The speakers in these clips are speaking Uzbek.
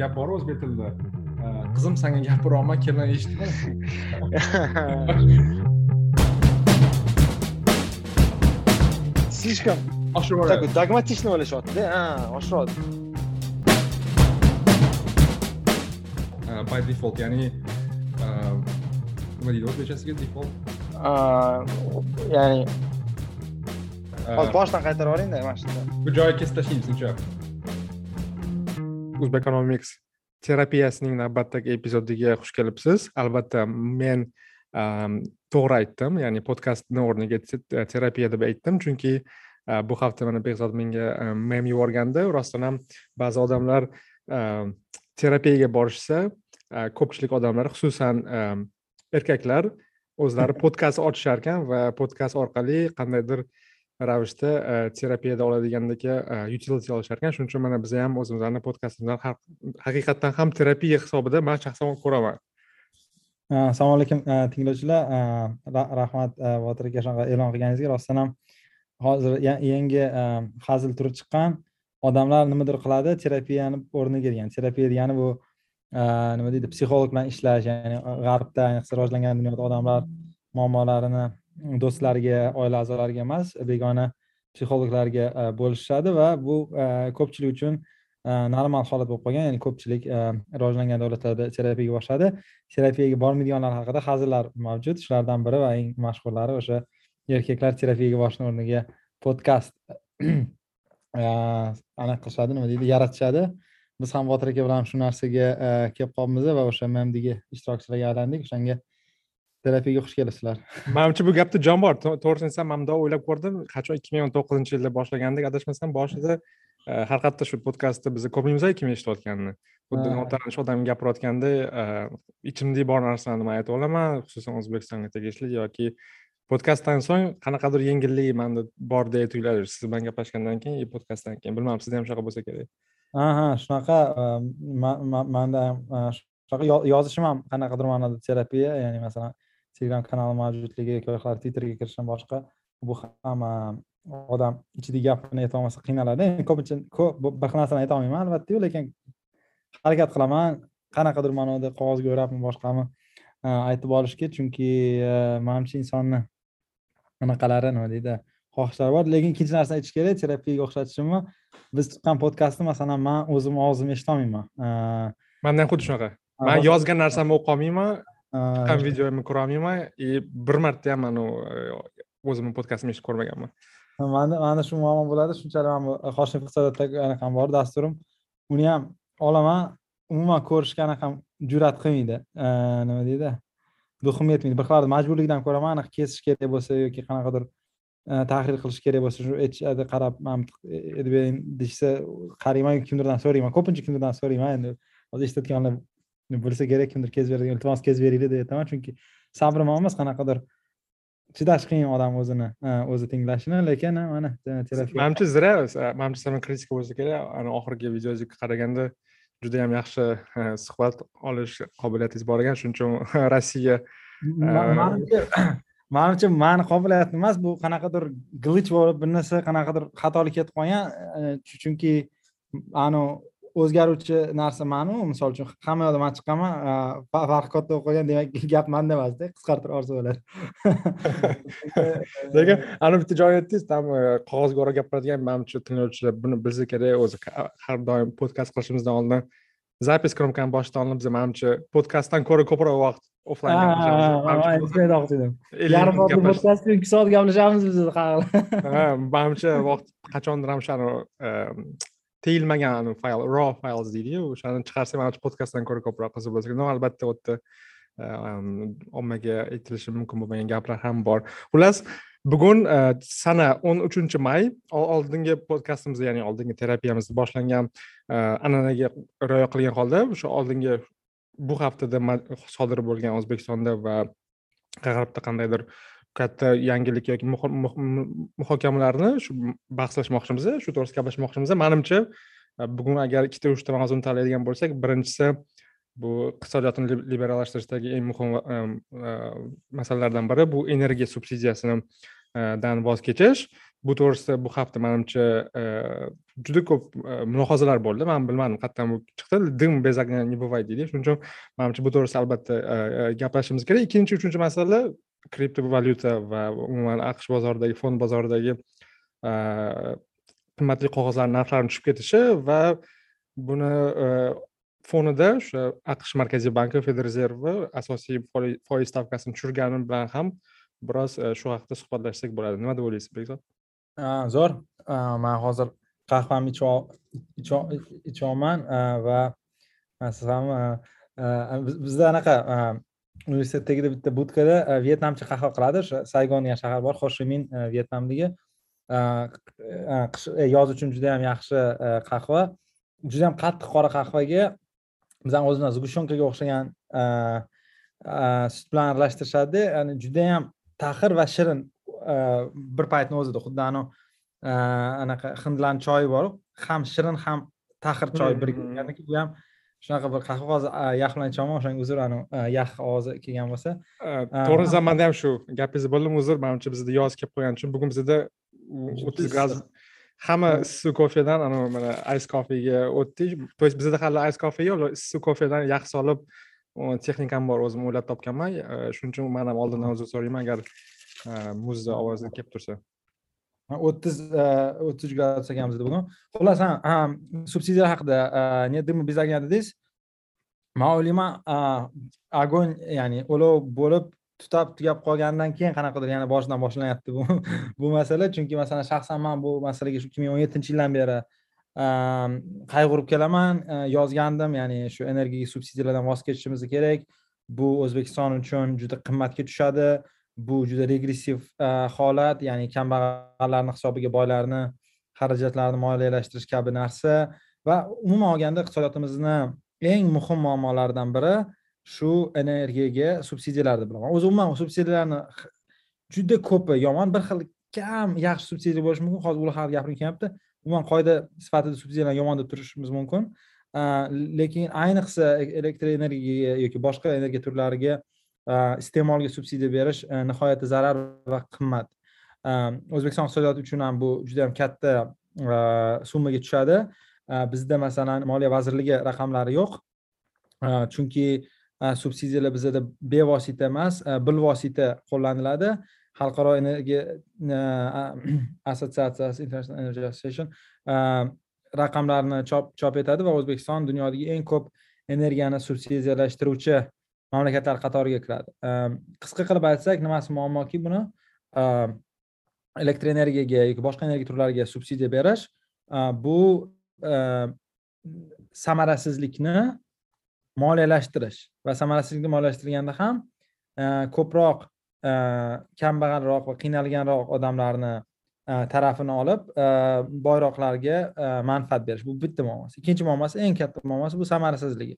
gap bor o'zbek tilida qizim sanga gapiryapman kelin eshitma слишком такой dogmatичный o'ylashyaptida ha oshiryapti by default ya'ni nima deydi o'zbekchasiga default. Ya'ni hozir boshdan qaytarib yuboringda mana shunda bu joyi kesib tashlaymiz uncha o'zbekonomics terapiyasining navbatdagi epizodiga xush kelibsiz. Albatta men to'g'ri aytdim ya'ni podkastni o'rniga terapiya deb aytdim. Chunki bu hafta mana behzod menga mem yuborgandi rostdan ham ba'zi odamlar terapiyaga borishsa ko'pchilik odamlar xususan erkaklar o'zlari podkast ochishar ekan va podkast orqali qandaydir ravishda e, terapiyada oladigandek utility olishar ekan shuning uchun mana biz ham o'zimizni podkastimizdan haqiqatdan ham terapiya hisobida man shaxsan ko'raman. E, assalomu alaykum e, tinglovchilar. Rahmat botir aka shunaqa e'lon qilganingizga. Rostdan ham hozir yangi hazil turi chiqqan odamlar nimadir qiladi? Terapiyani o'rniga degan terapiya degani bu nima deydi? Psixolog bilan ishlash ya'ni g'arbda ayniqsa rivojlangan dunyoda odamlar muammolarini do'stlariga oila a'zolariga emas begona psixologlarga e, bo'lishadi va bu e, ko'pchilik uchun e, normal holat bo'lib qolgan ya'ni ko'pchilik rivojlangan davlatlarda terapiyaga borishadi. Terapiyaga bormaydiganlar haqida hazillar mavjud. Shulardan biri va eng mashhurlari o'sha erkaklar terapiyaga borishni o'rniga podkast anaqa qilishadi nima deydi yaratishadi. Biz ham botir aka bilan shu narsaga kelib qolibmiz va o'sha mmdga ishtirokchilarga aylandik. O'shanga terapiyaga xush kelibsizlar manimcha bu gapda jon bor. To'g'risini aytsam man bundoq o'ylab ko'rdim. Qachon ikki ming o'n to'qqizinchi yilda boshlagandik adashmasam boshida har qayerda shu podkastni biz ko'pimiz kim eshitayotganini xuddi notanish odam gapirayotganda ichimda bor narsalarni man aytib olaman xususan o'zbekistonga tegishli yoki podkastdan so'ng qanaqadir yengillik manda bor deya tuyuladi. Siz bilan gaplashgandan keyin podkastdan keyin. Bilmadim sizda ham shunaqa bo'lsa kerak. Aha shunaqa manda ham shunaqa yozishim ham qanaqadir ma'noda terapiya. Ya'ni masalan telegram kanali mavjudligi yoki twitterga kirishdan boshqa bu ham odam ichidagi gapini aytolmasa qiynaladi. Ko'pincha ko'p bir xil narsani aytolmayman albattayu lekin harakat qilaman. Qanaqadir ma'noda qog'ozga o'rabmi boshqami aytib olishga chunki manimcha insonni anaqalari nima deydi xohishlari bor. Lekin ikkinchi narsani aytish kerak terapiyaga o'xshatishimni biz chiqqan podkastni masalan man o'zimni og'zimni eshitolmayman manda ham xuddi shunaqa. Man yozgan narsamni o'qolmayman chiqqan videomni ko'rolmayman и bir marta ham man o'zimni podkastimni eshitib ko'rmaganman manda manda shu muammo bo'ladi shunchalik man hoshim iqtisodiyotdagi anaqam bor dasturim uni ham olaman umuman ko'rishga anaqam jur'at qilmaydi nima deydi duxim yetmaydi bir xil majburlikdan ko'ra man aniq kesish kerak bo'lsa yoki qanaqadir tahlil qilish kerak bo'lsa shu aytishadi qarab man aytib bering deyishsa qarayman kimdirdan so'rayman ko'pincha kimdirdan so'rayman endi hozir eshitayotganlar bo'lsa kerak kimdir kezib beradi iltimos kezib beringlar deb aytaman chunki sabrim emas qanaqadir chidash qiyin odam o'zini o'zi tinglashini lekin mana manimcha zira manimcha sal kritika bo'lsa kerak. Ana oxirgi videongizga qaraganda juda yam yaxshi suhbat olish qobiliyatingiz bor ekan. Shuning uchun rossiya manimcha mani qobiliyatim emas. Bu qanaqadir glitch bo'lib bir narsa qanaqadir xatolik ketib qolgan. Chunki anavi o'zgaruvchi narsa manu misol uchun hamma yoqda man chiqqanman farqi katta bo'lib qolgan demak gap manda emasda qisqartirib yuborsa bo'ladi lekin ana bitta joyni aytdingiz там qog'ozga o'rab gapiradigan manimcha tinglovchilar buni bilsa kerak o'zi har doim podkast qilishimizdan oldin zapis kromkani boshidan oldin biz manimcha podkastdan ko'ra ko'proq vaqt offlayn yarim soatlik podkastda ikki soat gaplashamiz biz ha manimcha vaqt qachondir ham o'shani teyilmagan fayl raw files deydiyu o'shani chiqarsa manimcha podkastdan ko'ra ko'proq qiziq bo'lsa kerak albatta u yerda ommaga aytilishi mumkin bo'lmagan gaplar ham bor xullas bugun äh, sana o'n uchinchi may oldingi podkastimiz ya'ni oldingi terapiyamiz boshlangan äh, an'anaga rioya qilgan holda o'sha oldingi bu haftada sodir bo'lgan o'zbekistonda va g'arbda qandaydir katta yangilik yoki muhokamalarni shu bahslashmoqchimiz shu to'g'risida gaplashmoqchimiz manimcha e, bugun agar ikkita uchta mavzuni tanlaydigan bo'lsak birinchisi bu iqtisodiyotni liberallashtirishdagi eng muhim e, masalalardan biri bu energiya subsidiyasidan e, voz kechish. Bu to'g'risida bu hafta manimcha juda ko'p mulohazalar bo'ldi. Man bilmadim qayerdan bu chiqdi. Dim без огня не бывает deydi. Shuning uchun manimcha bu to'g'risida albatta gaplashishimiz kerak. Ikkinchi uchinchi masala kriptovalyuta va umuman aqsh bozoridagi fond bozoridagi e, qimmatli qog'ozlar narxlarini tushib ketishi va buni e, fonida o'sha aqsh markaziy banki federal rezervi asosiy foiz stavkasini tushirgani bilan ham biroz e, shu haqida suhbatlashsak bo'ladi. Nima deb o'ylaysiz bekzod? Zo'r. Man hozir qahvamni ichyapman va siz ham bizda anaqa universitet tagida bitta budkada vyetnamcha qahva qiladi. O'sha saygon degan shahar bor xoshimin vyetnamdagi qish yoz uchun juda yam yaxshi qahva. Juda yam qattiq qora qahvaga bizani o'zimiz sgushonkaga o'xshagan sut bilan aralashtirishadi. Ya'ni judayam taxir va shirin bir paytni o'zida. Xuddi anavi anaqa hindlarni choyi boru ham shirin ham taxir choy birga ya'ni bu ham shunaqa bir qahva hozir yax bilan ichyapman o'shanga uzr anavi yax ovozi kelgan bo'lsa. To'g'ri zamanda ham shu gapingizni bo'ldim uzr manimcha bizda yoz kelib qolgani uchun bugun bizada o'ttiz gradus hamma issiq kofedan anavi mana ice kofega o'tdik. То есть bizada hali ice kofe yo'q issiq kofedan yax solib texnikam bor o'zim o'ylab topganman. Shuning uchun man ham oldindan uzr so'rayman agar muzni ovozi kelib tursa o'ttiz e, o'ttiz uch gradus ekanmiz bugun xullas subsidiya haqida не дыму без огня dedingiz man o'ylayman e, огонь ya'ni olov bo'lib tutab tugab qolgandan keyin qanaqadir yana boshidan boshlanyapti bu bu masala. Chunki masalan shaxsan man bu masalaga shu ikki ming o'n yettinchi yildan beri e, qayg'urib kelaman yozgandim. Ya'ni shu energiyaga subsidiyalardan voz kechishimiz kerak. Bu o'zbekiston uchun juda qimmatga tushadi. Bu juda regressiv e, holat ya'ni kambag'allarni hisobiga boylarni xarajatlarini moliyalashtirish kabi narsa va umuman olganda iqtisodiyotimizni eng muhim muammolaridan biri shu energiyaga subsidiyalar deb bilaman. O'zi umuman subsidiyalarni juda ko'pi yomon bir xil kam yaxshi subsidiya bo'lishi mumkin. Hozir ular haqida gapirgim kelyapti umuman qoida sifatida subsidiyalarni yomon deb turishimiz mumkin. E, lekin ayniqsa e, elektr energiyaga yoki boshqa energiya turlariga Э, iste'molga subsidiya berish э, nihoyatda zarar va qimmat. Э, o'zbekiston iqtisodiyoti uchun ham bu juda yam katta summaga tushadi. Bizda masalan moliya vazirligi raqamlari yo'q. Chunki e, subsidiyalar bizada bevosita emas e, bilvosita qo'llaniladi. Xalqaro energiya e, assotsiatsiyasi international energy association raqamlarni chop chop etadi va o'zbekiston dunyodagi eng ko'p energiyani subsidiyalashtiruvchi mamlakatlar qatoriga kiradi. Ehm, qisqa qilib aytsak nimasi muammoki buni? Ehm, elektr energiyaga yoki boshqa energiya turlariga subsidiya berish e, bu e, samarasizlikni moliyalashtirish va samarasizlikni moliyalashtirganda ham e, ko'proq kambag'alroq va qiynalganroq odamlarni tarafini olib boyroqlarga manfaat berish. Bu bitta muammosi. Ikkinchi muammosi eng katta muammosi bu samarasizligi.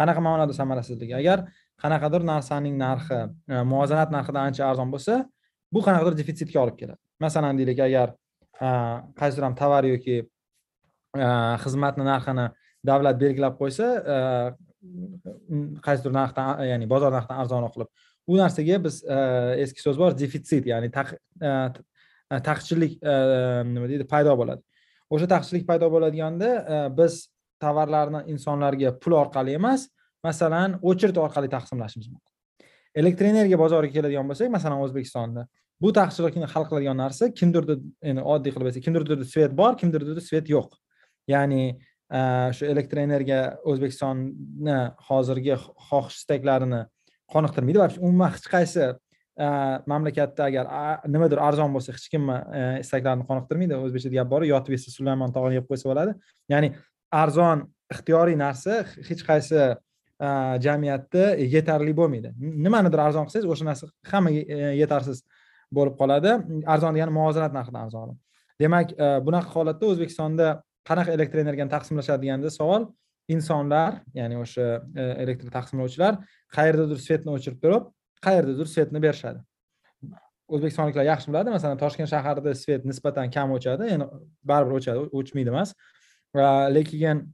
Qanaqa ma'noda samarasizligi? Agar qanaqadir narsaning narxi e, muvozanat narxidan ancha arzon bo'lsa bu qanaqadir defitsitga olib keladi. Masalan deylik agar e, qaysidir ham tovar yoki e, xizmatni narxini davlat belgilab qo'ysa qaysidir narxdan ya'ni bozor narxidan arzonroq qilib u narsaga biz eski so'z bor defitsit ya'ni taqchillik nima deydi paydo bo'ladi. O'sha taqchillik paydo bo'ladiganda biz tovarlarni insonlarga pul orqali emas masalan o'chirt orqali taqsimlashimiz mumkin. Elektr energiya bozoriga keladigan bo'lsak masalan o'zbekistonda bu taqchillikni hal qiladigan narsa kimdirda endi oddiy qilib aytsak kimdirda svet bor kimdirda svet yo'q. Ya'ni e, shu elektr energiya o'zbekistonni hozirgi xohish istaklarini qoniqtirmaydi va umuman hech qaysi e, mamlakatda agar nimadir arzon bo'lsa hech kimni e, istaklarini qoniqtirmaydi o'zbekchada gap bor yotib yesa sulaymon tog'ini yeb qo'ysa bo'ladi. Ya'ni arzon ixtiyoriy narsa hech qaysi jamiyatda yetarli bo'lmaydi. Nimanidir arzon qilsangiz o'sha narsa hammaga e, yetarsiz bo'lib qoladi. Arzon degani muvozanat narxidan arzon. Demak e, bunaqa holatda o'zbekistonda qanaqa elektr energiyani taqsimlashadi deganda savol. Insonlar ya'ni o'sha e, elektr taqsimlovchilar qayerdadir svetni o'chirib turib qayerdadir svetni berishadi. O'zbekistonliklar yaxshi biladi masalan toshkent shahrida svet nisbatan kam o'chadi endi baribir o'chadi o'chmaydi emas. Lekin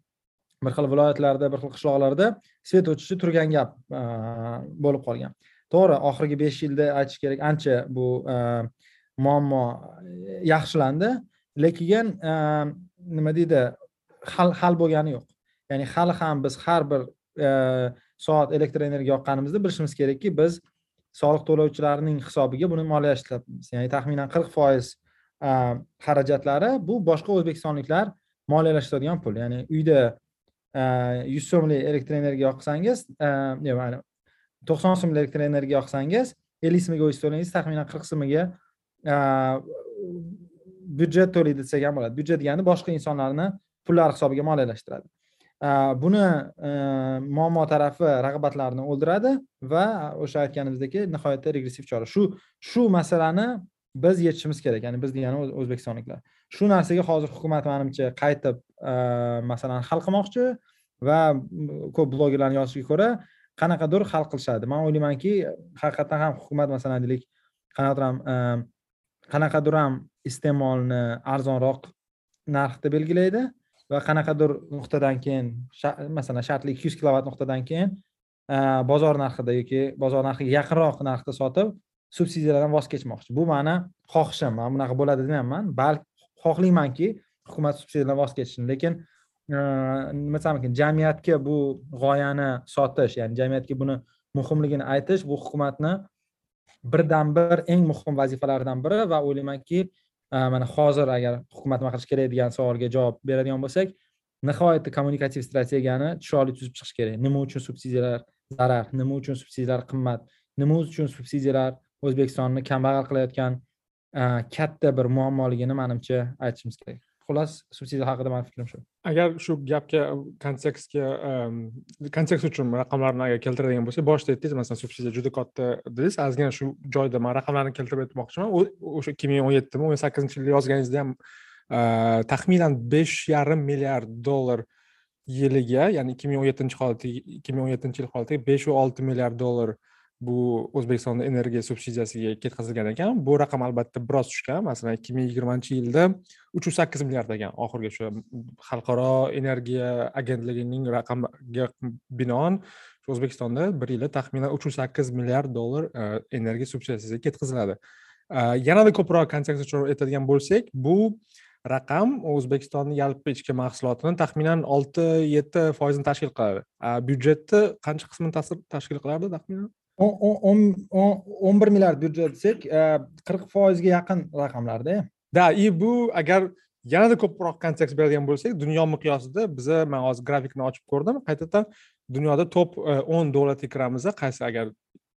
bir xil viloyatlarda bir xil qishloqlarda svet o'chishi turgan gap bo'lib qolgan. To'g'ri oxirgi besh yilda aytish kerak ancha bu muammo e, yaxshilandi. Lekin nima deydi hal hal bo'lgani yo'q. Ya'ni hali ham biz har bir soat elektr energiya yoqqanimizda bilishimiz kerakki biz soliq to'lovchilarning hisobiga buni moliyalashtiryapmiz. Ya'ni taxminan qirq foiz xarajatlari bu boshqa o'zbekistonliklar moliyalashtiradigan pul. Ya'ni uyda Э, yuz so'mlik elektr energiya yoqsangiz э, to'qson so'mlik elektr energiya yoqsangiz ellik so'mga o'chib to'laysiz taxminan qirq so'miga э, byudjet to'laydi desak ham bo'ladi. Byudjet degani boshqa insonlarni pullari hisobiga moliyalashtiradi. Buni muammo tarafi rag'batlarni o'ldiradi va o'sha aytganimizdek nihoyatda regressiv chora. Shu shu masalani biz yechishimiz kerak. Ya'ni biz degani o'zbekistonliklar. Shu narsaga hozir hukumat manimcha qaytib E, masalan hal qilmoqchi va ko'p blogerlarni yozishiga ko'ra qanaqadir hal qilishadi? Man o'ylaymanki haqiqatdan ham hukumat masalan deylik qanaqadir ham e, qanaqadir ham iste'molni arzonroq narxda belgilaydi va qanaqadir nuqtadan keyin masalan shartli ikki yuz kilovat nuqtadan keyin e, bozor narxida yoki bozor narxiga yaqinroq narxda sotib subsidiyalardan voz kechmoqchi. Bu mani xohishim. Man bunaqa bo'ladi demayapman. Balki xohlaymanki hukumat subsidiyadan voz kechishni lekin e, nima desam ekan jamiyatga bu g'oyani sotish ya'ni jamiyatga buni muhimligini aytish bu hukumatni birdan bir eng muhim vazifalaridan biri va o'ylaymanki e, mana hozir agar hukumat nima qilish kerak degan savolga javob beradigan bo'lsak nihoyatda kommunikativ strategiyani chiroyli tuzib chiqish kerak. Nima uchun subsidiyalar zarar nima uchun subsidiyalar qimmat nima uchun subsidiyalar o'zbekistonni kambag'al qilayotgan e, katta bir muammoligini manimcha aytishimiz kerak. Xullas subsidiya haqida mani fikrim shu. Agar shu gapga kontekstga kontekst uchun raqamlarni agar keltiradigan bo'lsak boshida aytdingiz masalan subsidiya juda katta dedingiz. Ozgina shu joyda man raqamlarni keltirib aytmoqchiman. O'sha ikki ming o'n yettimi o'n sakkizinchi yilda yozganingizda ham e, taxminan besh yarim milliard dollar yiliga ya'ni ikki ming o'n yettinchi holatiga ikki ming o'n yettinchi yil holatiga besh olti milliard dollar bu o'zbekistonda energiya subsidiyasiga ketkazilgan ekan. Bu raqam albatta biroz tushgan. Masalan ikki ming yigirmanchi yilda uch yuz sakkiz milliard ekan oxirgi o'sha xalqaro energiya agentligining raqamiga binoan o'zbekistonda bir yilda taxminan uch yuz sakkiz milliard dollar e, energiya subsidiyasiga ketkaziladi e, yanada ko'proq kontekst uchun aytadigan bo'lsak bu raqam o'zbekistonni yalpi ichki mahsulotini taxminan olti yetti foizini tashkil qiladi. E, Byudjetni qancha qismini tashkil qilardi taxminan? O'n bir milliard byudjet desak e, qirq foizga yaqin raqamlarda да и bu agar yanada ko'proq kontekst beradigan bo'lsak dunyo miqyosida biza man hozir grafikni ochib ko'rdim qaytadan dunyoda top e, o'n davlatga kiramiz qaysi agar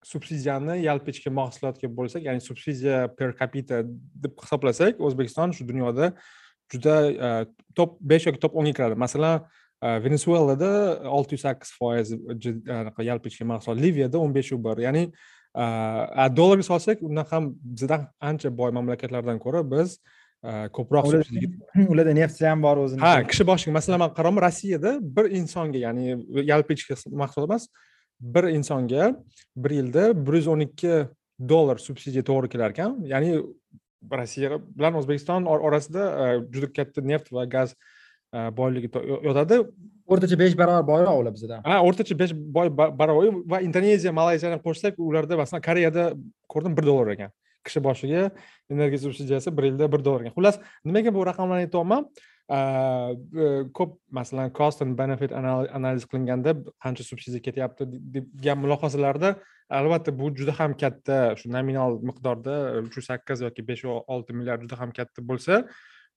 subsidiyani yalpi ichki mahsulotga bo'lsak ya'ni subsidiya per capita deb hisoblasak o'zbekiston shu dunyoda juda e, top besh yoki top o'nga kiradi. Masalan venesuelada olti yuz sakkiz foiz anaqa yalpi ichki mahsulot liviyada o'n beshu bir ya'ni dollarga solsak undan ham bizdan ancha boy mamlakatlardan ko'ra biz ko'proq ularda neftisi ham bor o'zini. Ha kishi boshiga masalan man qarayman rossiyada bir insonga ya'ni yalpi ichki mahsulot emas bir insonga bir yilda bir yuz o'n ikki dollar subsidiya to'g'ri kelar ekan. Ya'ni rossiya bilan o'zbekiston orasida juda katta neft va gaz boyligi yotadi o'rtacha besh barobar boyroq ular bizdan ha o'rtacha besh boy barobar va indoneziya malayziyani qo'shsak ularda masalan koreyada ko'rdim bir dollar ekan. Kishi boshiga energiya subsidiyasi bir yilda bir dollar ekan. Xullas nimaga bu raqamlarni aytyapman? Ko'p masalan cost and benefit analiz qilinganda qancha subsidiya ketyapti degan mulohazalarda albatta bu juda ham katta shu nominal miqdorda uch yuz sakkiz yoki besh olti milliard juda ham katta bo'lsa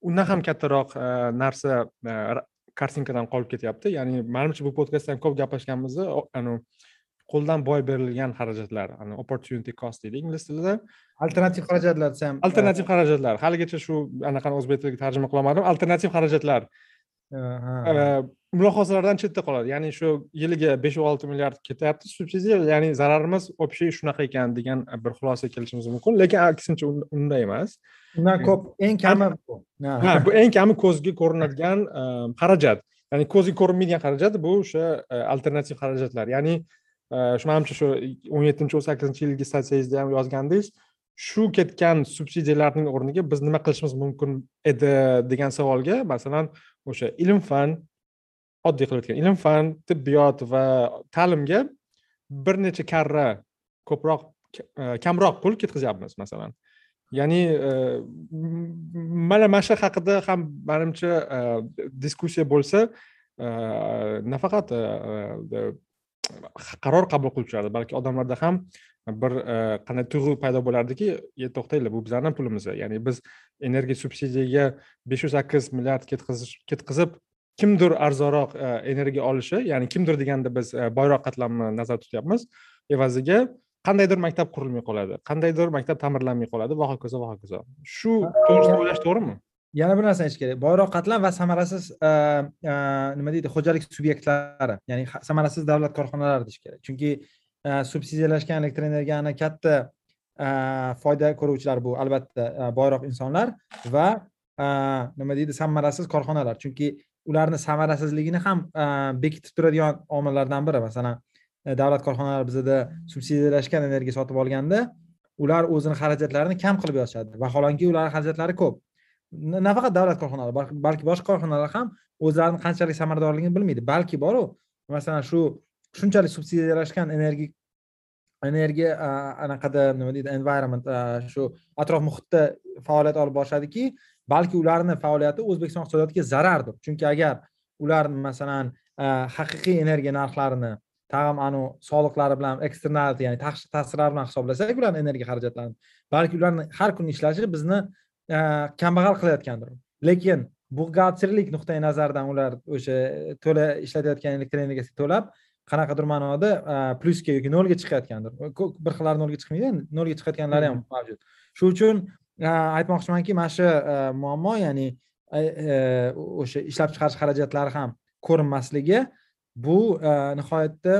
undan ham kattaroq e, narsa e, kartinkadan qolib ketyapti. Ya'ni manimcha bu podkastda ham ko'p gaplashganmiz qo'ldan boy berilgan xarajatlar opportunity cost deydi ingliz tilida. Alternativ xarajatlar desa ham alternativ xarajatlar. Haligacha shu anaqani o'zbek tiliga tarjima qilolmadim. Alternativ xarajatlar mulohazalardan chetda qoladi. Ya'ni shu yiliga besh olti milliard ketyapti subsidiya ya'ni zararimiz общий shunaqa ekan degan bir xulosaga kelishimiz mumkin. Lekin aksincha unday emas. Undan ko'p eng kami ha. Bu eng kami ko'zga ko'rinadigan xarajat. Ya'ni ko'zga ko'rinmaydigan xarajat bu o'sha alternativ xarajatlar. Ya'ni shu manimcha shu o'n yettinchi o'n sakkizinchi yilgi statsiyangizda ham yozgandingiz shu ketgan subsidiyalarning o'rniga biz nima qilishimiz mumkin edi degan savolga masalan o'sha ilm fan oddiy qilib aytgan ilm fan tibbiyot va ta'limga bir necha karra ko'proq e, kamroq pul ketkazyapmiz masalan. Ya'ni e, mana mana shu haqida ham manimcha e, diskussiya bo'lsa nafaqat qaror qabul qiluvchilarda balki odamlarda ham bir e, qanday tuyg'u paydo bo'lardiki e, to'xtanglar bu bizlarni pulimiz ya'ni biz energiya subsidiyaga besh yuz sakkiz milliard ketqizib kimdir arzonroq e, energiya olishi ya'ni kimdir deganda biz boyroq qatlamni nazarda tutyapmiz evaziga qandaydir maktab qurilmay qoladi qandaydir maktab ta'mirlanmay qoladi va hokazo va hokazo. Shu to'g'risida o'ylash to'g'rimi? Yana bir narsani aytish kerak. Boyroq qatlam va samarasiz e, e, nima deydi xo'jalik subyektlari ya'ni samarasiz davlat korxonalari deyish kerak. Chunki e, subsidiyalashgan elektr energiyani katta foyda ko'ruvchilar bu albatta boyroq insonlar va nima deydi samarasiz korxonalar. Chunki ularni samarasizligini ham bekitib turadigan omillardan biri. Masalan davlat korxonalari bizada subsidiyalashgan energiya sotib olganda ular o'zini xarajatlarini kam qilib yozishadi. Vaholanki ularni xarajatlari ko'p. Nafaqat davlat korxonalari balki boshqa korxonalar ham o'zlarini qanchalik samaradorligini bilmaydi. Balki boru masalan shu shunchalik subsidiyalashgan energiya energiya anaqada nima deydi environment shu atrof muhitda faoliyat olib borishadiki balki ularni faoliyati o'zbekiston iqtisodiyotiga zarardir. Chunki agar ular masalan haqiqiy energiya narxlarini tag'in anavi soliqlari bilan eksternality ya'ni ta'sirlari ta'sirlar bilan hisoblasak ularni energiya xarajatlarini balki ularni har kuni ishlashi bizni kambag'al qilayotgandir lekin buxgalterlik nuqtai nazaridan ular o'sha to'la ishlatayotgan elektr energiyasiga to'lab qanaqadir ma'noda e, plyusga yoki nolga chiqayotgandir. Bir xillari nolga chiqmaydi nolga chiqayotganlari ham mavjud. Shuning uchun e, aytmoqchimanki mana shu muammo ya'ni o'sha ishlab chiqarish xarajatlari ham ko'rinmasligi bu e, nihoyatda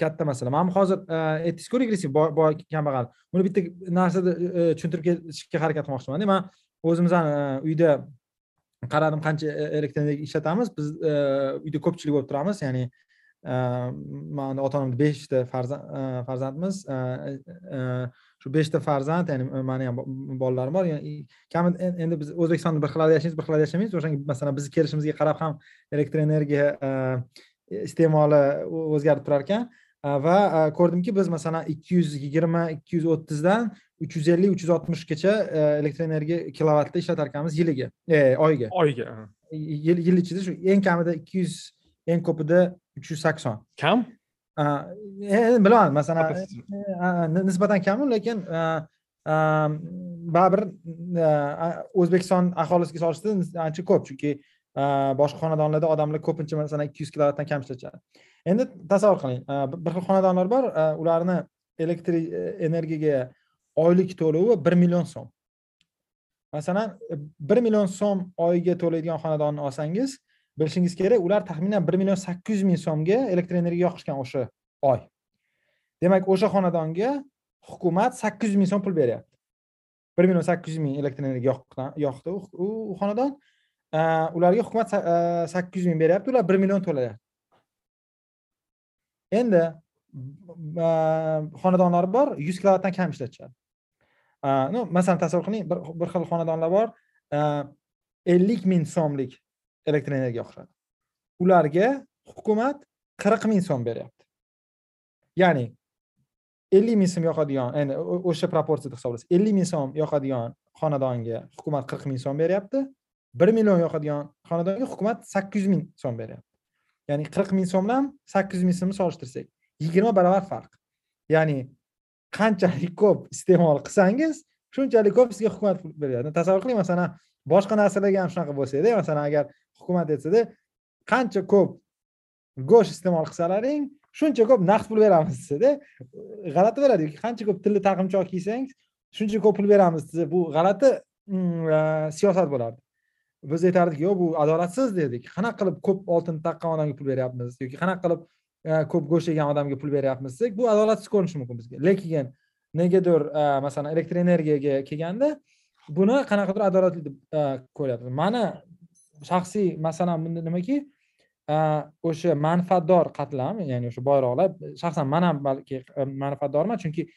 katta masala. Mana hozir e, aytdingizku regressiv boy kambag'al. Buni bitta narsada e, tushuntirib ketishga harakat qilmoqchimanda. Man o'zimizni uyda qaradim qancha elektr energiya ishlatamiz. Biz e, uyda ko'pchilik bo'lib turamiz. Ya'ni e, man ota onamni beshta e, farzandmiz. Shu beshta farzand ya'ni mani ham bolalarim bor. Kamida endi biz o'zbekistonda bir xil yashaymiz bir xil yashamaymiz. O'shanga masalan bizni kelishimizga qarab ham elektr energiya iste'moli o'zgarib turar ekan va ko'rdimki biz masalan ikki yuz yigirma ikki yuz o'ttizdan uch yuz ellik uch yuz oltmishgacha elektr energiya kilovatda ishlatar ekanmiz yiliga e, oyiga oyiga yil ichida shu eng kamida ikki yuz eng ko'pida uch yuz sakson. Kam? Endi bilaman masalan nisbatan kamu lekin baribir o'zbekiston aholisiga solishtirsa ancha ko'p chunki boshqa xonadonlarda odamlar ko'pincha masalan ikki yuz kilovatdan kam ishlatishadi endi tasavvur qiling bir xil xonadonlar bor ularni elektr energiyaga oylik to'lovi bir million so'm. Masalan э, bir million so'm oyiga to'laydigan xonadonni olsangiz bilishingiz kerak ular taxminan bir million sakkiz yuz ming so'mga elektr energiya yoqishgan o'sha oy. Demak o'sha xonadonga hukumat sakkiz yuz ming so'm pul beryapti. Bir million sakkiz yuz ming elektr energiya yoqdi u xonadon. Э, ularga hukumat э, sakkiz yuz ming beryapti ular bir million to'layapti endi xonadonlar bor yuz kilovatdan kam ishlatishadi. Э, ну masalan tasavvur qiling bir xil xonadonlar bor ellik ming so'mlik elektr energiya oqiradi. Ularga hukumat qirq ming so'm beryapti. Ya'ni ellik ming so'm yoqadigan endi o'sha proporsiyada hisoblasak ellik ming so'm yoqadigan xonadonga hukumat qirq ming so'm beryapti. Bir million yoqadigan xonadonga hukumat sakkiz yuz ming so'm beryapti. Ya'ni qirq ming so'm bilan sakkiz yuz ming so'mni solishtirsak yigirma barobar farq. Ya'ni qanchalik ko'p iste'mol qilsangiz shunchalik ko'p sizga hukumat pul beradi tasavvur qiling masalan boshqa narsalarga ham shunaqa bo'lsa edi masalan agar hukumat aytsada qancha ko'p go'sht iste'mol qilsalaring shuncha ko'p naqd pul beramiz desada g'alati bo'ladi. Qancha ko'p tilli taqimchoq kiysangiz shuncha ko'p pul beramiz desa bu g'alati mm, siyosat bo'lardi. Biz aytardik yo'q bu adolatsiz dedik. Qanaqa qilib ko'p oltin taqqan odamga pul beryapmiz yoki qanaqa qilib e, ko'p go'sht yegan odamga pul beryapmiz desak bu adolatsiz ko'rinishi mumkin bizga. Lekin negadir e, masalan elektr energiyaga kelganda buni qanaqadir adolatli deb e, ko'ryapmiz. Mani shaxsiy masalam bunda nimaki o'sha manfaatdor qatlam ya'ni o'sha boyroqlar shaxsan man ham balki manfaatdorman. Chunki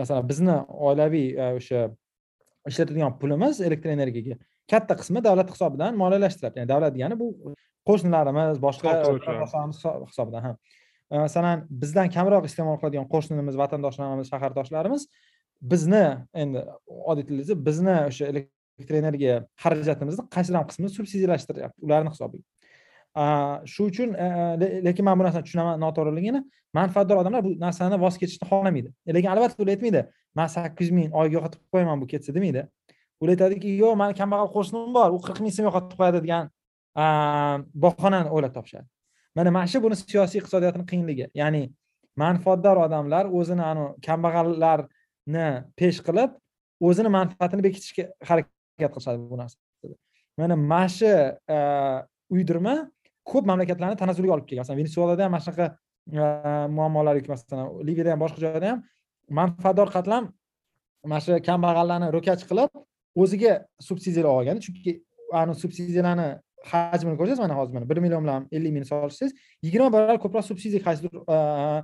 masalan bizni oilaviy o'sha ishlatadigan pulimiz elektr energiyaga katta qismi davlat hisobidan moliyalashtiriladi ya'ni davlat degani bu qo'shnilarimiz boshqa hisobidan ha. Masalan bizdan kamroq iste'mol qiladigan qo'shnimiz vatandoshlarimiz shahardoshlarimiz bizni endi oddiy tilda bizni o'sha elektr energiya xarajatimizni qaysidir ham qismini subsidiyalashtiryapti ularni hisobiga. Shu uchun lekin man bu narsani tushunaman noto'g'riligini. Manfaatdor odamlar bu narsani voz kechishni xohlamaydi. Lekin albatta ular aytmaydi man sakkiz yuz ming oyiga yo'qotib qo'yaman bu ketsa demaydi ular aytadiki yo'q mani kambag'al qo'shnim bor u qirq ming so'm yo'qotib qo'yadi degan bahonani o'ylab topishadi. Mana mana shu buni siyosiy iqtisodiyotni qiyinligi. Ya'ni manfaatdor odamlar o'zini anavi kambag'allarni pesh qilib o'zini manfaatini bekitishga harakat qilishadi bu narsa mana mana shu uydirma ko'p mamlakatlarni tanazzuliga olib kelgan. Masalan venesuelada ham mana shunaqa muammolar yoki masalan liviyada ham boshqa joyda ham manfaatdor qatlam mana shu kambag'allarni ro'kach qilib o'ziga subsidiyalar olgan chunki ani subsidiyalarni hajmini ko'rsangiz mana hozir mana bir million bilan ellik mingni solishsangiz yigirma barobar ko'proq subsidiya qaysidir uh,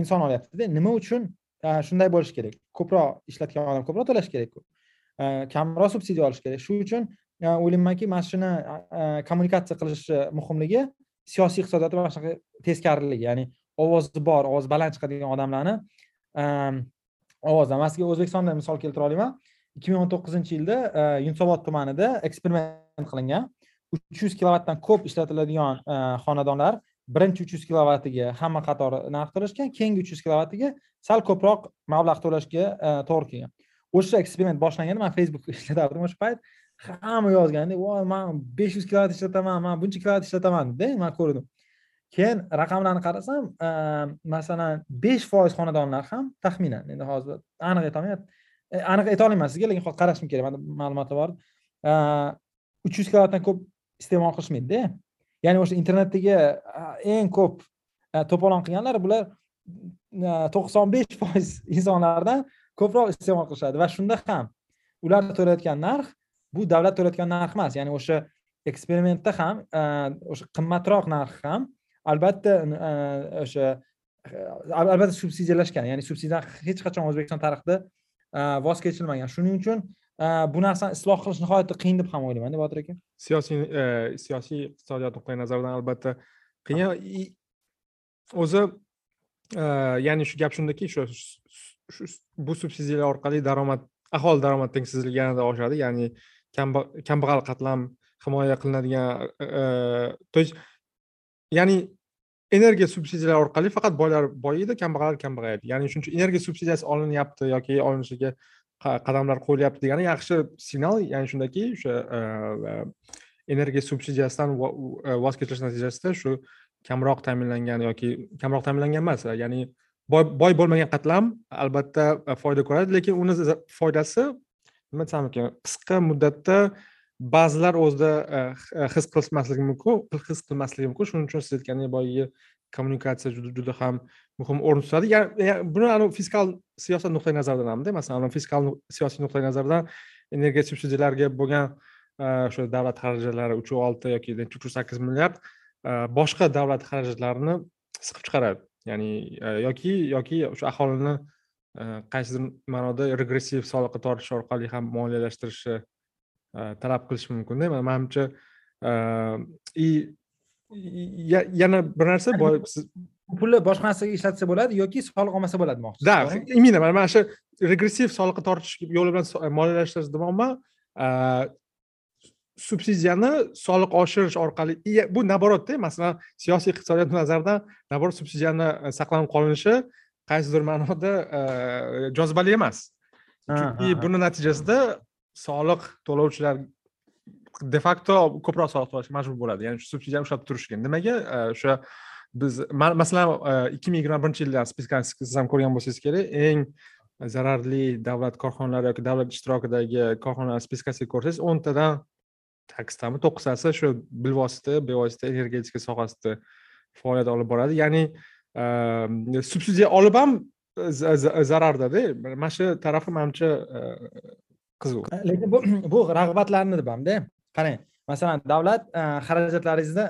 inson olyaptida. Nima uchun? Uh, shunday bo'lishi kerak. Ko'proq ishlatgan odam ko'proq to'lashi kerak uh, kamroq subsidiya olish kerak. Shu uchun o'ylaymanki mana shuni kommunikatsiya qilishi muhimligi siyosiy iqtisodiyot mana shunaqa teskariligi ya'ni ovozi bor ovozi baland chiqadigan odamlarni um, ovozdan man sizga o'zbekistondan misol keltira olaman ikki ming o'n to'qqizinchi yilda e, yunusobod tumanida eksperiment qilingan. uch yuz kilovatdan ko'p ishlatiladigan e, xonadonlar birinchi uch yuz kilovatiga hamma qatori narx to'lashgan keyingi uch yuz kilovatiga sal ko'proq mablag' to'lashga e, to'g'ri kelgan. O'sha eksperiment boshlanganda man facebook ishlatardim o'sha payt. Hamma yozganda voy man besh yuz kilovat ishlataman man buncha kilovat ishlataman deb man ko'rdim. Keyin raqamlarni qarasam masalan besh foiz xonadonlar ham taxminan endi hozir aniq aytolmayman E, aniq aytolmayman sizga lekin hozir qarashim kerak manda ma'lumotlar bor. E, Uch yuz kilovatdan ko'p iste'mol qilishmaydida ya'ni o'sha internetdagi e, eng ko'p to'polon qilganlar bular to'qson besh foiz insonlardan ko'proq iste'mol qilishadi. Va shunda ham ular to'layotgan narx bu davlat to'layotgan narx emas. Ya'ni o'sha eksperimentda ham o'sha qimmatroq narx ham albatta o'sha albatta subsidiyalashgan ya'ni subsidiya hech qachon o'zbekiston tarixida voz kechilmagan. Shuning uchun bu narsani isloh qilish nihoyatda qiyin deb ham o'ylaymanda botir aka. Siyosiy e, siyosiy iqtisodiyot nuqtai nazaridan albatta qiyin. O'zi e, ya'ni shu gap shundaki shu bu subsidiyalar orqali daromad aholi daromad tengsizligi yanada oshadi. Ya'ni kambag'al qatlam himoya qilinadigan то есть ya'ni energiya subsidiyalari orqali faqat boylar boyiydi kambag'allar kambag'ayadi ya'ni shuning uchun energiya subsidiyasi olinyapti yoki olinishiga qadamlar qo'yilyapti degani yaxshi signal ya'ni shundaki o'sha energiya subsidiyasidan voz kechish natijasida shu kamroq ta'minlangan yoki kamroq ta'minlangan emas e, ya'ni boy boy bo'lmagan qatlam albatta e, foyda ko'radi lekin uni foydasi nima desam ekan? Qisqa muddatda ba'zilar o'zida e, e, his qilmasligi mumkin his qilmasligi mumkin shuning uchun siz aytgandek boyagi kommunikatsiya juda juda ham muhim o'rin tutadi. Buni anavi fiskal siyosat nuqtai nazaridan hamda masalan fiskal siyosiy nuqtai nazardan energiya subsidiyalarga bo'lgan e, o'sha davlat xarajatlari uch olti yoki uch sakkiz milliard boshqa davlat xarajatlarini siqib chiqaradi. Ya'ni yoki yoki o'sha aholini qaysidir ma'noda regressiv soliqqa tortish orqali ham moliyalashtirishi talab qilishi mumkinda manimcha и yana bir narsa pulni boshqa narsaga ishlatsa bo'ladi yoki soliq olmasa bo'ladi demoqchisiz да именно mana shu regressiv soliqqa tortish yo'li bilan moliyalashtirish demoqman subsidiyani soliq oshirish orqali bu наоборотda masalan siyosiy iqtisodiyot nazaridan наоборот subsidiyani saqlanib qolinishi qaysidir ma'noda jozibali emas chunki buni natijasida soliq to'lovchilar de facto ko'proq soliq to'lashga majbur bo'ladi. Ya'ni shu subsidiyani ushlab turishga. Nimaga? O'sha biz masalan e, ikki ming yigirma birinchi yildan spiskani siz ham ko'rgan bo'lsangiz kerak eng zararli davlat korxonalari yoki davlat ishtirokidagi korxonalar spiskasiga ko'rsangiz o'ntadan sakkiztami to'qqiztasi shu bilvosita bevosita energetika sohasida faoliyat olib boradi. Ya'ni e, subsidiya olib ham zarardada mana shu tarafi manimcha qiziq. Lekin bu bu rag'batlarni deb hamda qarang masalan davlat e, xarajatlaringizni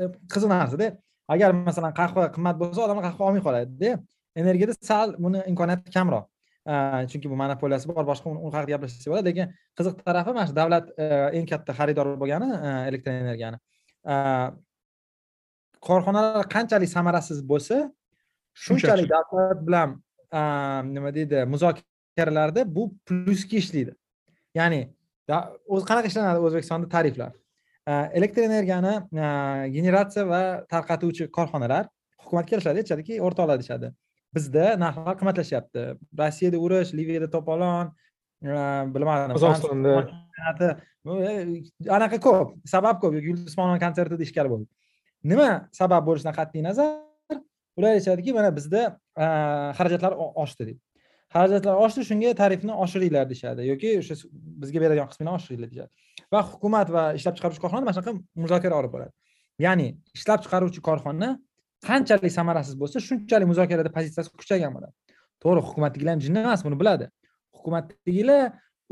e, qiziq narsada agar masalan qahva qimmat bo'lsa odamlar qahva olmay qoladida energiyada sal buni imkoniyati kamroq. E, chunki bu monopoliyasi bor boshqa u haqida gaplashsak bo'ladi. Lekin qiziq tarafi mana shu davlat eng katta xaridor bo'lgani elektr energiyani. Korxonalar qanchalik samarasiz bo'lsa shunchalik davlat bilan nima deydi muzokaralarda bu plyusga ishlaydi ya'ni o'zi qanaqa ishlanadi o'zbekistonda tariflar? Elektr energiyani generatsiya va tarqatuvchi korxonalar hukumatga kelishadi aytishadiki o'rtoqlar deyishadi. Bizda narxlar qimmatlashyapti. Rossiyada urush liviyada to'polon bilmadim qozog'istonda. Anaqa ko'p sabab ko'p yulduz usmonova konsertida ishkal bo'ldi. Nima sabab bo'lishidan qat'iy nazar ular aytishadiki mana bizda xarajatlar oshdi deydi xarajatlar oshdi shunga tarifni oshiringlar deyishadi yoki o'sha bizga beradigan qismini oshiringlar deyishadi. Va hukumat va ishlab chiqaruvchi korxona mana shunaqa muzokara olib boradi. Ya'ni ishlab chiqaruvchi korxona qanchalik samarasiz bo'lsa shunchalik muzokarada pozitsiyasi kuchaygan bo'ladi. To'g'ri hukumatdagilar ham jinni emas buni biladi. Hukumatdagilar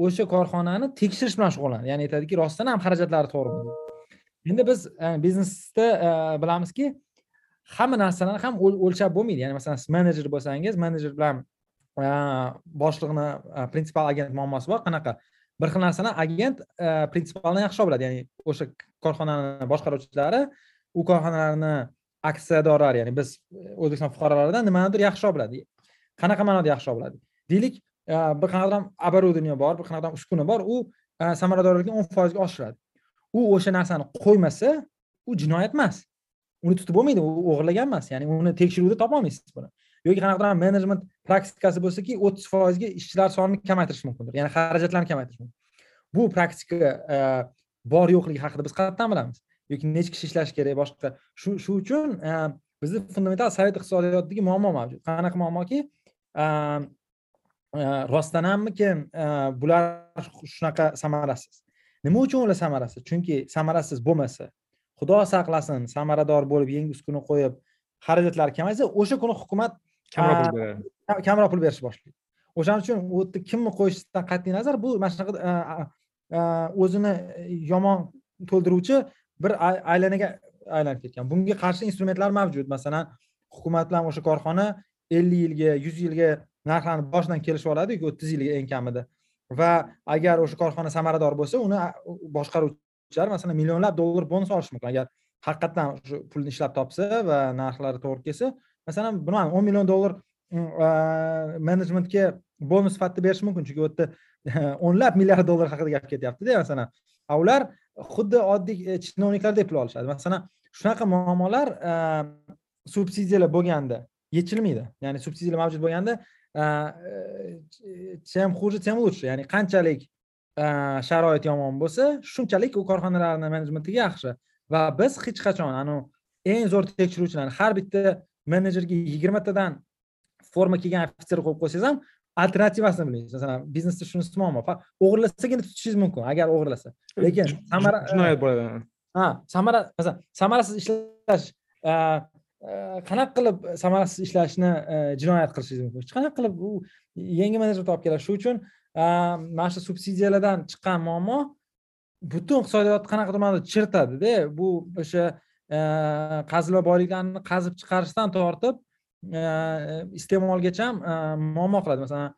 o'sha korxonani tekshirish bilan shug'ullanadi. Ya'ni aytadiki rostdan ham xarajatlari to'g'rimi endi biz e, biznesda e, bilamizki hamma narsalarni ham o'lchab bo'lmaydi. Ya'ni masalan siz menejer bo'lsangiz menejer bilan Э, boshlig'ini э, prinsipal agent muammosi bor. Qanaqa? Bir xil narsani agent e, prinsipalni yaxshiroq biladi. Ya'ni o'sha korxonani boshqaruvchilari u korxonalarni aksiyadorlar ya'ni biz e, o'zbekiston fuqarolaridan nimanidir yaxshiroq biladi. Qanaqa ma'noda yaxshiroq biladi? Deylik e, bir qanaqadir оборудование bor bir qanaqadir uskuna bor. U samaradorlikni o'n foizga oshiradi. U o'sha narsani qo'ymasa u jinoyat emas. Uni tutib bo'lmaydi u o'g'irlagan emas. Ya'ni uni tekshiruvda topolmaysiz buni. Yoki qanaqadir menejment praktikasi bo'lsaki o'ttiz foizga ishchilar sonini kamaytirish mumkindir. Ya'ni xarajatlarni kamaytirish mumkin. Bu praktika e, bor yo'qligi haqida biz qayerdan bilamiz. Yoki necha kishi ishlashi kerak boshqa. Shu shu uchun e, bizni fundamental sovet iqtisodiyotidagi muammo mavjud. Qanaqa muammoki? E, Rostdan hammikin bular shunaqa samarasiz. Nima uchun ular samarasiz? Chunki samarasiz bo'lmasa xudo saqlasin samarador bo'lib yangi uskuna qo'yib xarajatlar kamaysa o'sha kuni hukumat kamroq pul beradi. kamroq pul berishni boshlaydi o'shaning uchun u yerda kimni qo'yishdan qat'iy nazar bu mana shunaqa o'zini yomon to'ldiruvchi bir aylanaga aylanib ketgan. Bunga qarshi instrumentlar mavjud. Masalan hukumat bilan o'sha korxona ellik yilga yuz yilga narxlarni boshidan kelishib oladiku o'ttiz yilga eng kamida. Va agar o'sha korxona samarador bo'lsa uni boshqaruvchilar masalan millionlab dollar bonus olishi mumkin. Agar haqiqatdan shu pulni ishlab topsa va narxlari to'g'ri kelsa masalan bilmadim o'n million dollar mm, menejmentga bonus sifatida berish mumkin. Chunki u yerda o'nlab milliard dollar haqida gap ketyaptida masalan. A ular xuddi oddiy e, chinovniklardek pul olishadi. Masalan shunaqa muammolar e, subsidiyalar bo'lganda yechilmaydi. Ya'ni subsidiyalar mavjud bo'lganda чем хуже тем лучше ya'ni qanchalik e, sharoit yomon bo'lsa shunchalik u korxonalarni menejmentiga yaxshi. Va biz hech qachon anavi eng zo'r tekshiruvchilarni har bitta menejerga yigirmatadan forma kiygan ofitser qo'yib qo'ysangiz ham alternativasini bilmaysiz masalan biznesda shunisi muammo o'g'irlasagina tutishingiz mumkin agar o'g'irlasa lekin samara jinoyat bo'ladi ha samara masalan samarasiz ishlash qanaqa qilib samarasiz ishlashni jinoyat qilishingiz mumkin hech qanaqa qilib u yangi menejer topib keladi shu uchun mana shu subsidiyalardan chiqqan muammo butun iqtisodiyotni qanaqadir ma'noda chiritadida bu o'sha qazilma boyliklarni qazib chiqarishdan tortib iste'molgacha muammo qiladi. Masalan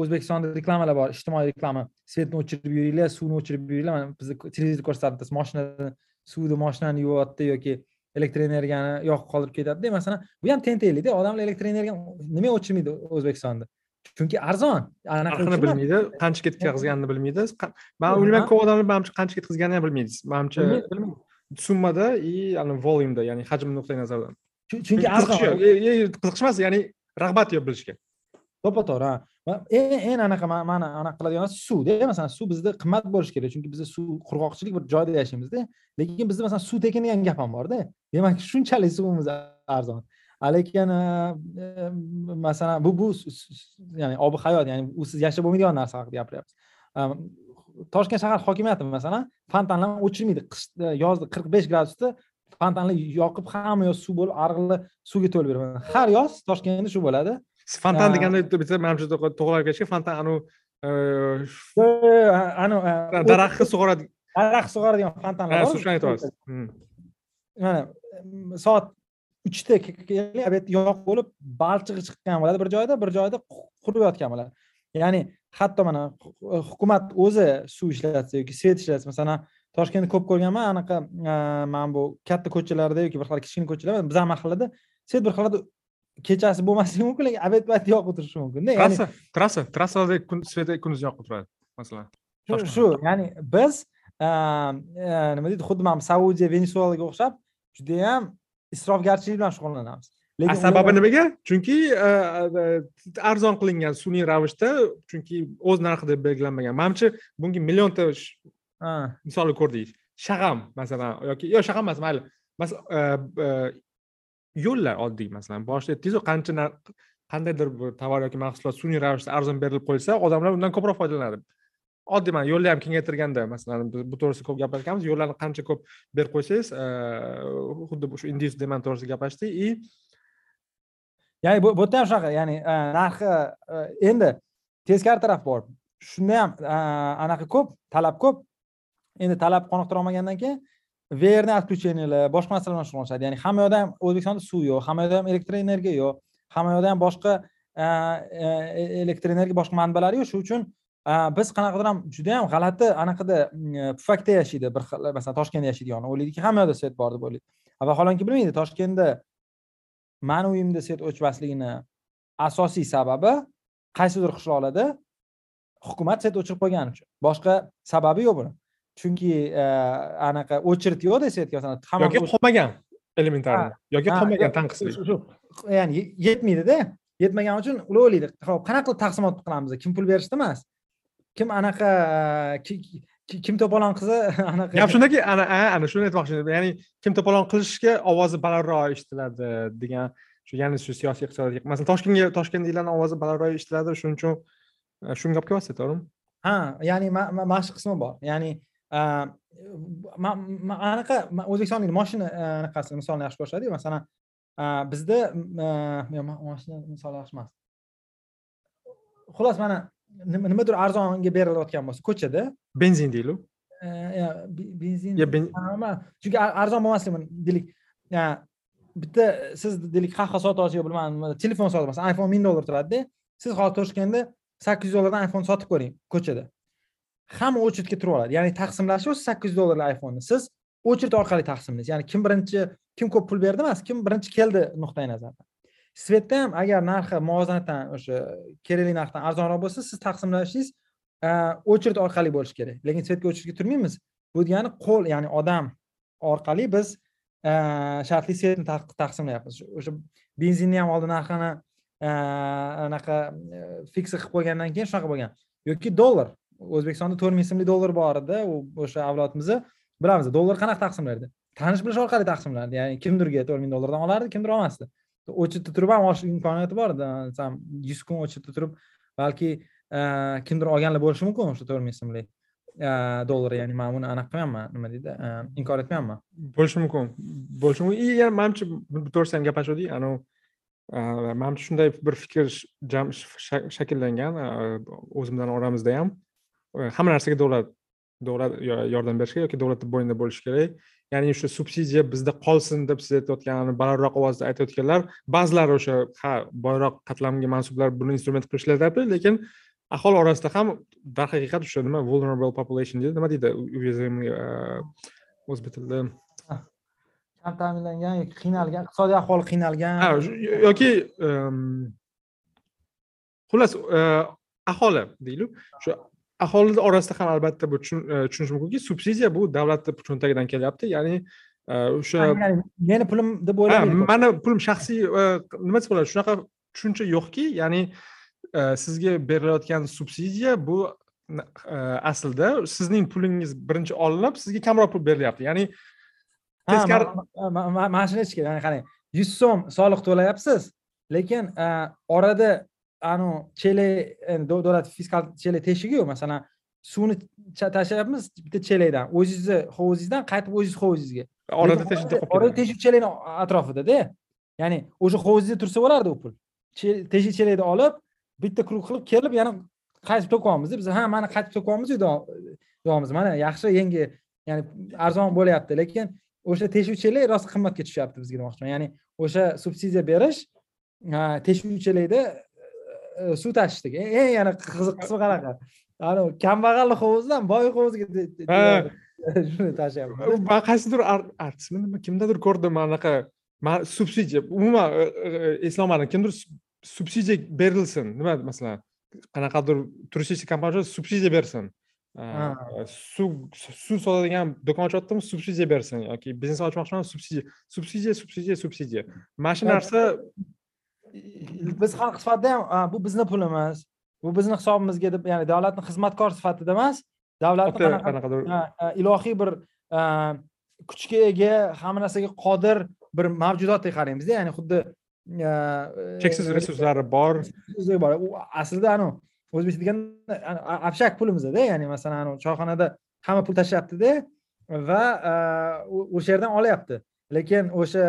o'zbekistonda reklamalar bor ijtimoiy reklama. Svetni o'chirib yuringlar suvni o'chirib yuringlar. Mana bizni televizor ko'rsatadi moshinani suvni moshinani yuvyapti yoki elektr energiyani yoqib qoldirib ketadida masalan bu ham teng tenglikda odamlar elektr energiyani nimaga o'chirmaydi o'zbekistonda? Chunki arzon. Narxini bilmaydi qancha ketkazganini bilmaydi. Man o'ylayman ko'p odamlar manimcha qancha ketkazganini ham bilmaydi. Manimcha summada и volumda ya'ni hajm nuqtai nazaridan chunki arzon qiziqish emas ya'ni rag'bat yo'q bilishga. To'ppa to'g'ri eng eng anaqa mani anaqa qiladigan narsa suvda masalan suv bizda qimmat bo'lishi kerak chunki bizda suv qurg'oqchilik bir joyda yashaymizda. Lekin bizda masalan suv tekin degan gap ham borda. Demak shunchalik suvimiz arzon. Lekin e, e, masalan bu bu ya'ni ob hayot ya'ni usiz yashab bo'lmaydigan narsa haqida gapiryapmiz toshkent shahar hokimiyati masalan fontanlarni o'chirmaydi. Yozda qirq besh gradusda fontanni yoqib hamma yoz suv bo'lib ariqlar suvga to'lib beraman har yoz toshkentda shu bo'ladi. Fontan deganda bitta manimcha to'g'rilab ketishga fontan anavi anavi daraxtni sug'oradi. daraxt sug'oradigan fontanlar bor. shuni aytyapsiz mana soat uchda yoq bo'lib balchig'i chiqqan bo'ladi bir joyda bir joyda qurib yotgan bo'ladi. Ya'ni hatto mana hukumat o'zi suv ishlatsa yoki svet ishlatsa masalan toshkentda ko'p ko'rganman anaqa mana bu katta ko'chalarda yoki bir xil kichkina ko'chalar bizani mahallada svet bir xillarda kechasi bo'lmasligi mumkin lekin obed payti yoqib turishi mumkinda trassa trassa trassalarda kun sveti kunduz yoqib turadi masalan shu ya'ni biz nima deydi xuddi mana saudiya venesuelaga o'xshab judayam isrofgarchilik bilan shug'ullanamiz lekin sababi nimaga chunki arzon qilingan sun'iy ravishda chunki o'z narxi deb belgilanmagan. Manimcha bunga millionta misolni ko'rdik. Shag'am masalan yoki yo'q shag'am emas mayli. Yo'llar oddiy masalan boshida aytdingizu qancha qandaydir bir tovar yoki mahsulot sun'iy ravishda arzon berilib qo'ysa odamlar undan ko'proq foydalanadi. Oddiy mana yo'lni ham kengaytirganda masalan biz bu to'g'risida ko'p gaplashganmiz yo'llarni qancha ko'p berib qo'ysangiz xuddi shu indus demand to'g'risida gaplashdik и ya'ni bu yerda ham shunaqa ya'ni e, narxi e, endi teskari taraf bor. Shunda ham e, anaqa ko'p talab ko'p. Endi talab qoniqtira olmagandan keyin verni отключениялар boshqa narsalar bilan shug'ullanishadi. Ya'ni hamma yoqda ham o'zbekistonda suv yo'q hamma yoqda ham elektr energiya yo'q hamma yoqda ham boshqa elektr energiya boshqa manbalari yo'q. Shuning uchun biz qanaqadir ham juda yam g'alati anaqada pufakda yashaydi bir xil masalan toshkentda yashaydigan o'ylaydiki hamma yoqda svet bor deb o'ylaydi. Vaholanki bilmaydi toshkentda mani uyimda svet o'chmasligini asosiy sababi qaysidir qishloqlarda hukumat svet o'chirib qo'ygani uchun. Boshqa sababi yo'q buni. Chunki anaqa очередь yo'qda svetga masalan yoki qolmagan elementarniy yoki qolmagan tanqislik ya'ni yetmaydida. Yetmagani uchun ular o'ylaydi. Ho'p qanaqa qilib taqsimot qilamiz? Kim pul berishda emas? Kim anaqa kim to'polon qilsa anaqa. Gap shundaki ana ana shuni aytmoqchi edim. Ya'ni kim to'polon qilishga ovozi balandroq eshitiladi degan shu ya'ni shu siyosiy iqtisodiy masalan toshkentga toshkentliklarni ovozi balandroq eshitiladi shuning uchun e, shunga gap kelyapsiz to'g'rimi? Ha ya'ni mana shu qismi bor. Ya'ni anaqa o'zbekistonlik moshina e, anaqasi misolni yaxshi ko'rsatadiku masalan bizda moshina misol yaxshi emas. Xullas mana nimadir arzonga berilayotgan bo'lsa ko'chada. Benzin deylik benzin chunki arzon bo'lmasligi deylik bitta siz deylik qahva sotib olsangiz bilmadim telefon sotib olsangiz iphone ming dollar turadida siz hozir toshkentda sakkiz yuz dollardan iphone sotib ko'ring ko'chada. Hamma очередьga turib oladi. Ya'ni taqsimlash o'zi sakkiz yuz dollarlik iphoneni. Siz очередь orqali taqsimlaysiz. Ya'ni kim birinchi kim ko'p pul berdi emas kim birinchi keldi nuqtai nazardan svetda ham agar narxi muvozanatdan o'sha kerakli narxdan arzonroq bo'lsa siz taqsimlashingiz e, очередь orqali bo'lishi kerak. Lekin svetga очередьga turmaymiz. Bu degani qo'l ya'ni odam orqali biz e, shartli svetni taqsimlayapmiz. O'sha benzinni ham oldin narxini e, anaqa fiks qilib qo'ygandan keyin shunaqa bo'lgan. Yoki dollar. O'zbekistonda to'rt ming so'mlik dollar bor edi u o'sha avlodimizni bilamiz. Dollar qanaqa taqsimlardi tanish bilish orqali taqsimlardi. Ya'ni kimdirga to'rt ming dollardan olardi kimdir olmasdi. O'chirda turib ham olish imkoniyati bor masalan yuz kun o'chirda turib balki e, kimdir olganlar bo'lishi mumkin o'sha to'rt ming so'mlik e, dollar ya'ni man buni anaqa qilmayapman nima deydi e, inkor etmayapman. Bo'lishi mumkin. Bo'lishi mumkin. И yana manimcha bu to'g'risida ham gaplashuvdik anavi manimcha shunday bir fikr shakllangan o'zimizdan oramizda ham. Hamma narsaga davlat davlat yordam berishi kerak yoki davlatni bo'ynida bo'lishi kerak. Ya'ni o'sha subsidiya bizda qolsin deb siz aytayotgan balandroq ovozda aytayotganlar ba'zilari o'sha ha boyroq qatlamga mansublar buni instrument qilib ishlatyapti lekin aholi orasida ham darhaqiqat o'sha nima vulnerable population deydi. Nima deydi уязвимый o'zbek tilida kam ta'minlangan yoki qiynalgan iqtisodiy ahvoli qiynalgan? Yoki xullas aholi deylik. Shu aholi orasida ham albatta bu e, tushunish mumkinki subsidiya bu davlatni cho'ntagidan kelyapti. Ya'ni e, o'sha meni pulim deb o'ylamaydi mani pulim shaxsiy e, nima desa bo'ladi shunaqa tushuncha yo'qki ya'ni sizga berilayotgan subsidiya bu aslida sizning pulingiz birinchi olinib sizga kamroq pul berilyapti. Ya'ni teskari mana shuni aytish kerak qarang yuz so'm soliq to'layapsiz lekin orada anavi chelak davlat fiskal chelak teshigiyu masalan suvni tashlayapmiz bitta chelakdan o'zingizni hovuzingizdan qaytib o'zingiz hovuzingizga orada qolib orada teshik chelakni atrofidada ya'ni o'sha hovuzingizda tursa bo'lardi u pul teshik chelakni olib bitta krug qilib kelib yana qaytib to'kyapmiz biz ha mana qaytib to'kyapmiz deyapmiz mana yaxshi yangi ya'ni arzon bo'lyapti lekin o'sha teshik chelak rosa qimmatga tushyapti bizga demoqchiman ya'ni o'sha subsidiya berish chelakda E, suv tashishdagi eng yana qiziq qismi qanaqa? Anavi kambag'alni hovuzidan boy hovuziga shuni tashlayapman. Man qaysidir artistmi nima kimdadir ko'rdim anaqa subsidiya umuman e, e, eslolmadim kimdir subsidiya berilsin. Nima masalan qanaqadir turistik kompaniya subsidiya bersin. Suv suv sotadigan do'kon ochyaptimi subsidiya bersin yoki biznes ochmoqchiman subsidiya subsidiya subsidiya subsidiya. Mana shu narsa biz xalq sifatida ham bu bizni pulimiz bu bizni hisobimizga deb ya'ni davlatni xizmatkor sifatida emas davlatni qanaqadir ilohiy bir kuchga ega hamma narsaga qodir bir mavjudotdek qaraymizda ya'ni xuddi cheksiz resurslari bor. Bor. U aslida anavi o'zbekcha deganda abshak pulimizda ya'ni masalan choyxonada hamma pul tashlayaptida va o'sha yerdan olyapti lekin o'sha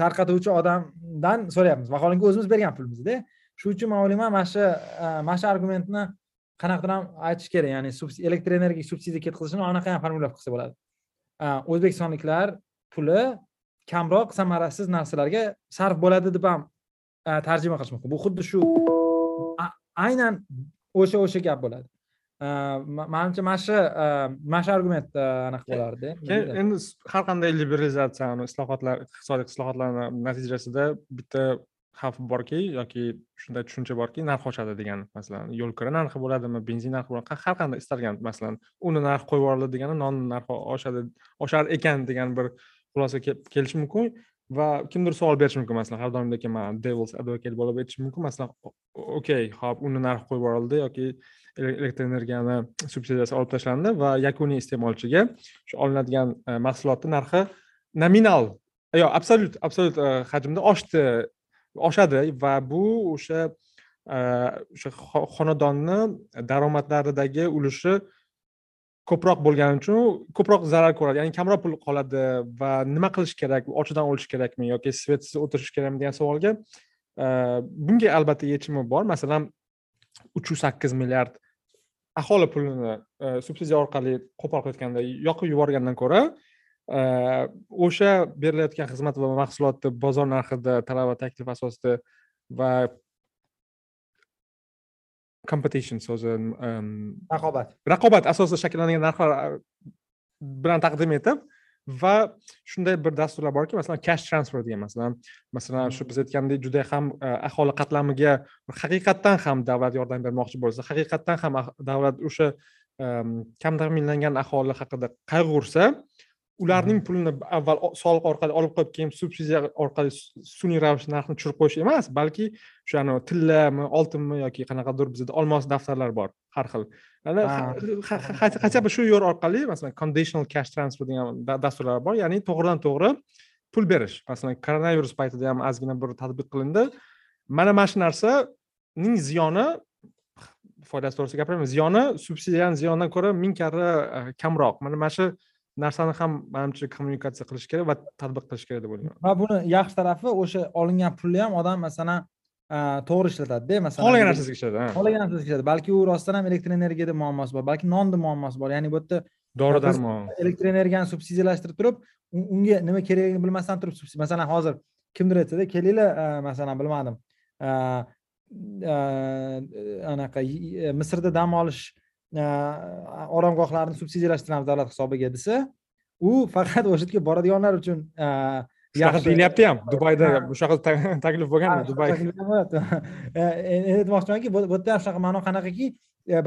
tarqatuvchi odamdan so'rayapmiz. Vaholanki o'zimiz bergan pulimizda. Shuning uchun man o'ylayman mana shu e, mana shu argumentni qanaqadir ham aytish kerak. Ya'ni elektr energiyaga subsidiya ketkazishni anaqa ham formulировка qilsa bo'ladi. E, o'zbekistonliklar puli kamroq samarasiz narsalarga sarf bo'ladi deb ham e, tarjima qilish mumkin. Bu xuddi shu aynan o'sha o'sha gap bo'ladi. Manimcha mana shu mana shu argument anaqa bo'lardi endi har qanday liberalizatsiya islohotlar iqtisodiy islohotlarni natijasida bitta xavf borki yoki shunday tushuncha borki narx oshadi degan masalan yo'l kira narxi bo'ladimi benzin narxi bo'ladi har qanday istalgan masalan uni narxi qo'yib yuborildi degani nonni narxi oshadi oshar ekan degan bir xulosaga kelishi mumkin va kimdir savol berishi mumkin masalan har doimdek man devils advocate bo'lib aytishim mumkin. Masalan okey ho'p uni narxi qo'yib yuborildi yoki elektr energiyani subsidiyasi olib tashlandi va yakuniy iste'molchiga shu olinadigan e, mahsulotni narxi nominal yo absolyut absolyut e, hajmda oshdi oshadi va bu o'sha e, o'sha xonadonni daromadlaridagi ulushi ko'proq bo'lgani uchun ko'proq zarar ko'radi. Ya'ni kamroq pul qoladi va nima qilish kerak ochidan o'lish kerakmi yoki svetsiz o'tirish kerakmi degan savolga bunga albatta yechimi bor. Masalan uch yuz sakkiz milliard aholi pulini subsidiya orqali qo'pol qilayotganda yoqib yuborgandan ko'ra o'sha berilayotgan xizmat va mahsulotni bozor narxida talab va taklif asosida va competition so'zi raqobat. raqobat asosida shakllangan narxlar bilan taqdim etib va shunday bir dasturlar borki masalan cash transfer degan masalan masalan shu biz aytgandek juda ham aholi qatlamiga haqiqatdan ham davlat yordam bermoqchi bo'lsa haqiqatdan ham davlat o'sha kam ta'minlangan aholi haqida qayg'ursa ularning pulini avval soliq orqali olib qo'yib keyin subsidiya orqali sun'iy ravishda narxni tushirib qo'yish emas balki o'sha tillami oltinmi yoki qanaqadir bizada olmos daftarlar bor har xil. Qachon shu yo'l orqali masalan conditional cash transfer degan dasturlar bor ya'ni to'g'ridan to'g'ri pul berish. Masalan koronavirus paytida ham ozgina bir tadbiq qilindi. Mana mana shu narsaning ziyoni foydasi to'g'risida gapiraman ziyoni subsidiyani ziyonidan ko'ra ming karra eh, kamroq. Mana mana shu narsani ham manimcha kommunikatsiya qilish kerak va tadbiq qilish kerak deb o'ylayman. Va buni yaxshi tarafi o'sha olingan pulni ham odam masalan to'g'ri ishlatadida masalan. Xohlagan narsasiga ishlatadi xohlagan narsasiga ishlatadi. Balki u rostdan ham elektr energiyada muammosi bor balki nonda muammosi bor. Ya'ni bu yerda dori darmon. elektr energiyani subsidiyalashtirib turib unga nima kerakligini bilmasdan turib masalan hozir kimdir aytsada kelinglar masalan bilmadim anaqa misrda dam olish oromgohlarni subsidiyalashtiramiz davlat hisobiga desa u faqat o'sha yerga boradiganlar uchun shunaqa deyilyapti ham. Dubayda shunaqa taklif bo'lgan dubay. aytmoqchimanki bu yerda ham shunaqa ma'no qanaqaki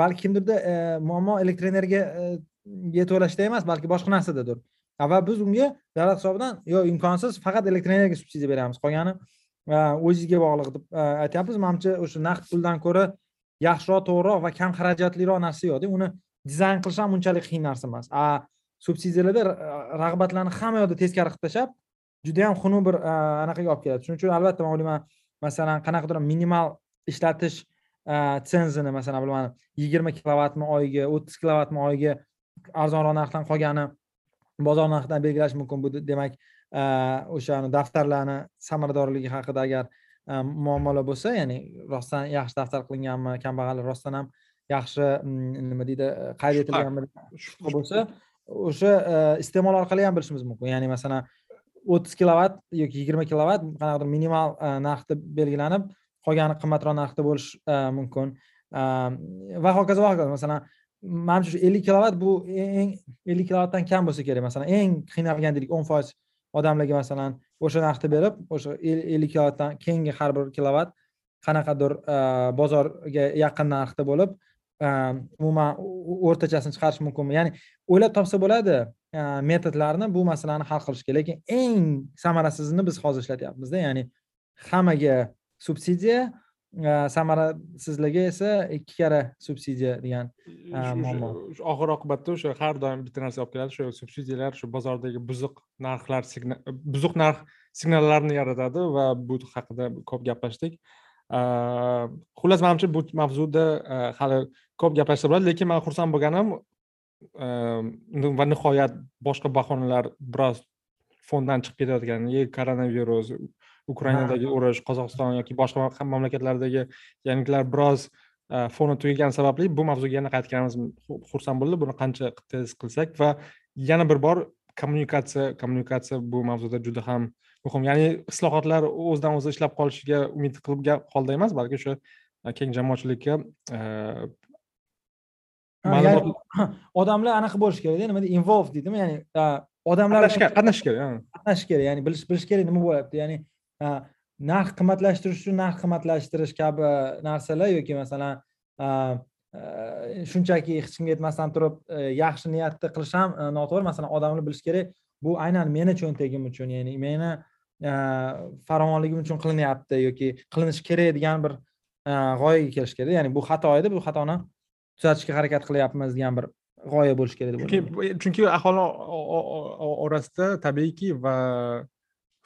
balki kimdirda muammo elektr energiyaga to'lashda emas balki boshqa narsadadir. Va biz unga davlat hisobidan yo imkonsiz faqat elektr energiyaga subsidiya beramiz. Qolgani o'zingizga bog'liq deb aytyapmiz. Manimcha o'sha naqd puldan ko'ra yaxshiroq to'g'riroq va kam xarajatliroq narsa yo'qda. Uni dizayn qilish ham unchalik qiyin narsa emas. A subsidiyalarda e, rag'batlarni hamma yoqda teskari qilib tashlab juda yam xunuk bir e, anaqaga olib keladi. Shuning uchun albatta man o'ylayman masalan qanaqadir minimal ishlatish e, tsenzini masalan bilmadim yigirma kilovatmi oyiga o'ttiz kilovatmi oyiga arzonroq narxdan qolgani bozor narxidan belgilash mumkin bu demak o'sha daftarlarni samaradorligi haqida agar muammolar bo'lsa ya'ni rostdan yaxshi daftar qilinganmi kambag'allik rostdan ham yaxshi nima deydi qayd etilganmi shubha bo'lsa o'sha iste'mol orqali ham bilishimiz mumkin. Ya'ni masalan o'ttiz kilovat yoki yigirma kilovat qanaqadir minimal narxda belgilanib qolgani qimmatroq narxda bo'lishi mumkin. Va hokazo va hokazo. Masalan manimcha shu ellik kilovat bu eng ellik kilovatdan kam bo'lsa kerak. Masalan eng qiynalgan deylik o'n foiz odamlarga masalan o'sha narxni berib o'sha ellik kilovatdan keyingi har bir kilovat qanaqadir e, bozorga yaqin narxda bo'lib e, umuman o'rtachasini chiqarish mumkinmi? Ya'ni o'ylab topsa bo'ladi e, metodlarni bu masalani hal qilishga lekin eng samarasizini biz hozir ishlatyapmizda. Ya'ni hammaga subsidiya samarasizligi esa ikki karra subsidiya degan muammo. oxir oqibatda o'sha har doim bitta narsa olib keladi o'sha subsidiyalar shu bozordagi buzuq narxlar buzuq narx signallarni yaratadi va bu haqida ko'p gaplashdik. Xullas manimcha bu mavzuda hali ko'p gaplashsa bo'ladi lekin man xursand bo'lganim va nihoyat boshqa bahonalar biroz fondan chiqib ketayotgani koronavirus ukrainadagi urush qozog'iston yoki boshqa mamlakatlardagi yangiliklar biroz foni tugagani sababli bu mavzuga yana qaytganimiz xursand bo'ldi. Buni qancha tez qilsak va yana bir bor kommunikatsiya kommunikatsiya bu mavzuda juda ham muhim. Ya'ni islohotlar o'zidan o'zi ishlab qolishiga umid qilib holda emas balki o'sha keng jamoatchilikka odamlar anaqa bo'lishi kerakda nima deydi involve deydimi? Ya'ni odamlar qatnashish kerak qatnashish kerak ya'ni bilish bilish kerak nima bo'lyapti? Ya'ni narx qimmatlashtirish uchun narx qimmatlashtirish kabi narsalar yoki masalan shunchaki hech kimga aytmasdan turib yaxshi niyatda qilish ham noto'g'ri. Masalan odamlar bilishi kerak bu aynan meni cho'ntagim uchun ya'ni meni farovonligim uchun qilinyapti yoki qilinishi kerak degan bir g'oyaga kelish kerak ya'ni bu xato edi bu xatoni tuzatishga harakat qilyapmiz degan bir g'oya bo'lishi kerak deb o'ylayman. chunki aholi orasida tabiiyki va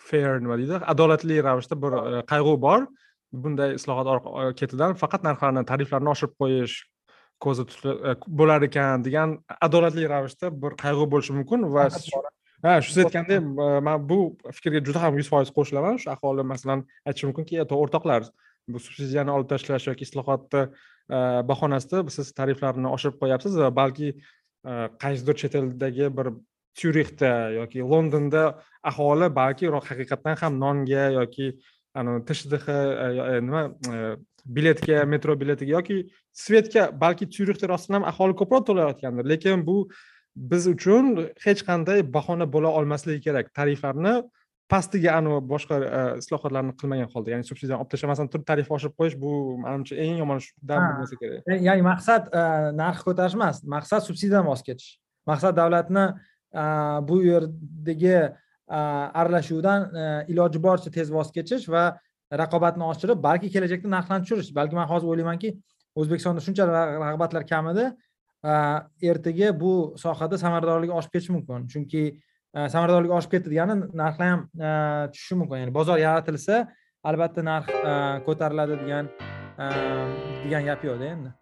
fair nima deydi? Adolatli ravishda bir e, qayg'u bor. Bunday islohot ketidan faqat narxlarni tariflarni oshirib qo'yish ko'zda e, bo'lar ekan degan adolatli ravishda bir qayg'u bo'lishi mumkin va ha shu siz aytgandek man bu fikrga juda ham yuz foiz qo'shilaman. Shu aholi masalan aytishi mumkinki o'rtoqlar bu subsidiyani olib tashlash yoki islohotni e, bahonasida siz tariflarni oshirib qo'yapsiz va balki e, qaysidir chet eldagi bir tyurixda yoki londonda aholi balki haqiqatdan ham nonga yoki tshdx e, nima biletga metro biletiga yoki svetga balki tyurixda rostdan ham aholi ko'proq to'layotgandir. Lekin bu biz uchun hech qanday bahona bo'la olmasligi kerak. Tariflarni pastiga anavi boshqa e, islohotlarni qilmagan holda ya'ni subsidiyani olib tashlamasdan turib tarifni oshirib qo'yish bu manimcha eng yomon shundan bo'lsa kerak. E, ya'ni maqsad e, narx ko'tarish emas maqsad subsidiyadan voz kechish. Maqsad davlatni Э, bu yerdagi e, aralashuvdan e, iloji boricha tez voz kechish va raqobatni oshirib balki kelajakda narxlarni tushirish. Balki man hozir o'ylaymanki o'zbekistonda shuncha rag'batlar kam e, ertaga bu sohada samaradorlik oshib ketishi mumkin. Chunki samaradorlik oshib ketdi degani narxlar ham tushishi mumkin. Ya'ni bozor yaratilsa albatta narx ko'tariladi degan degan gap yo'qda endi.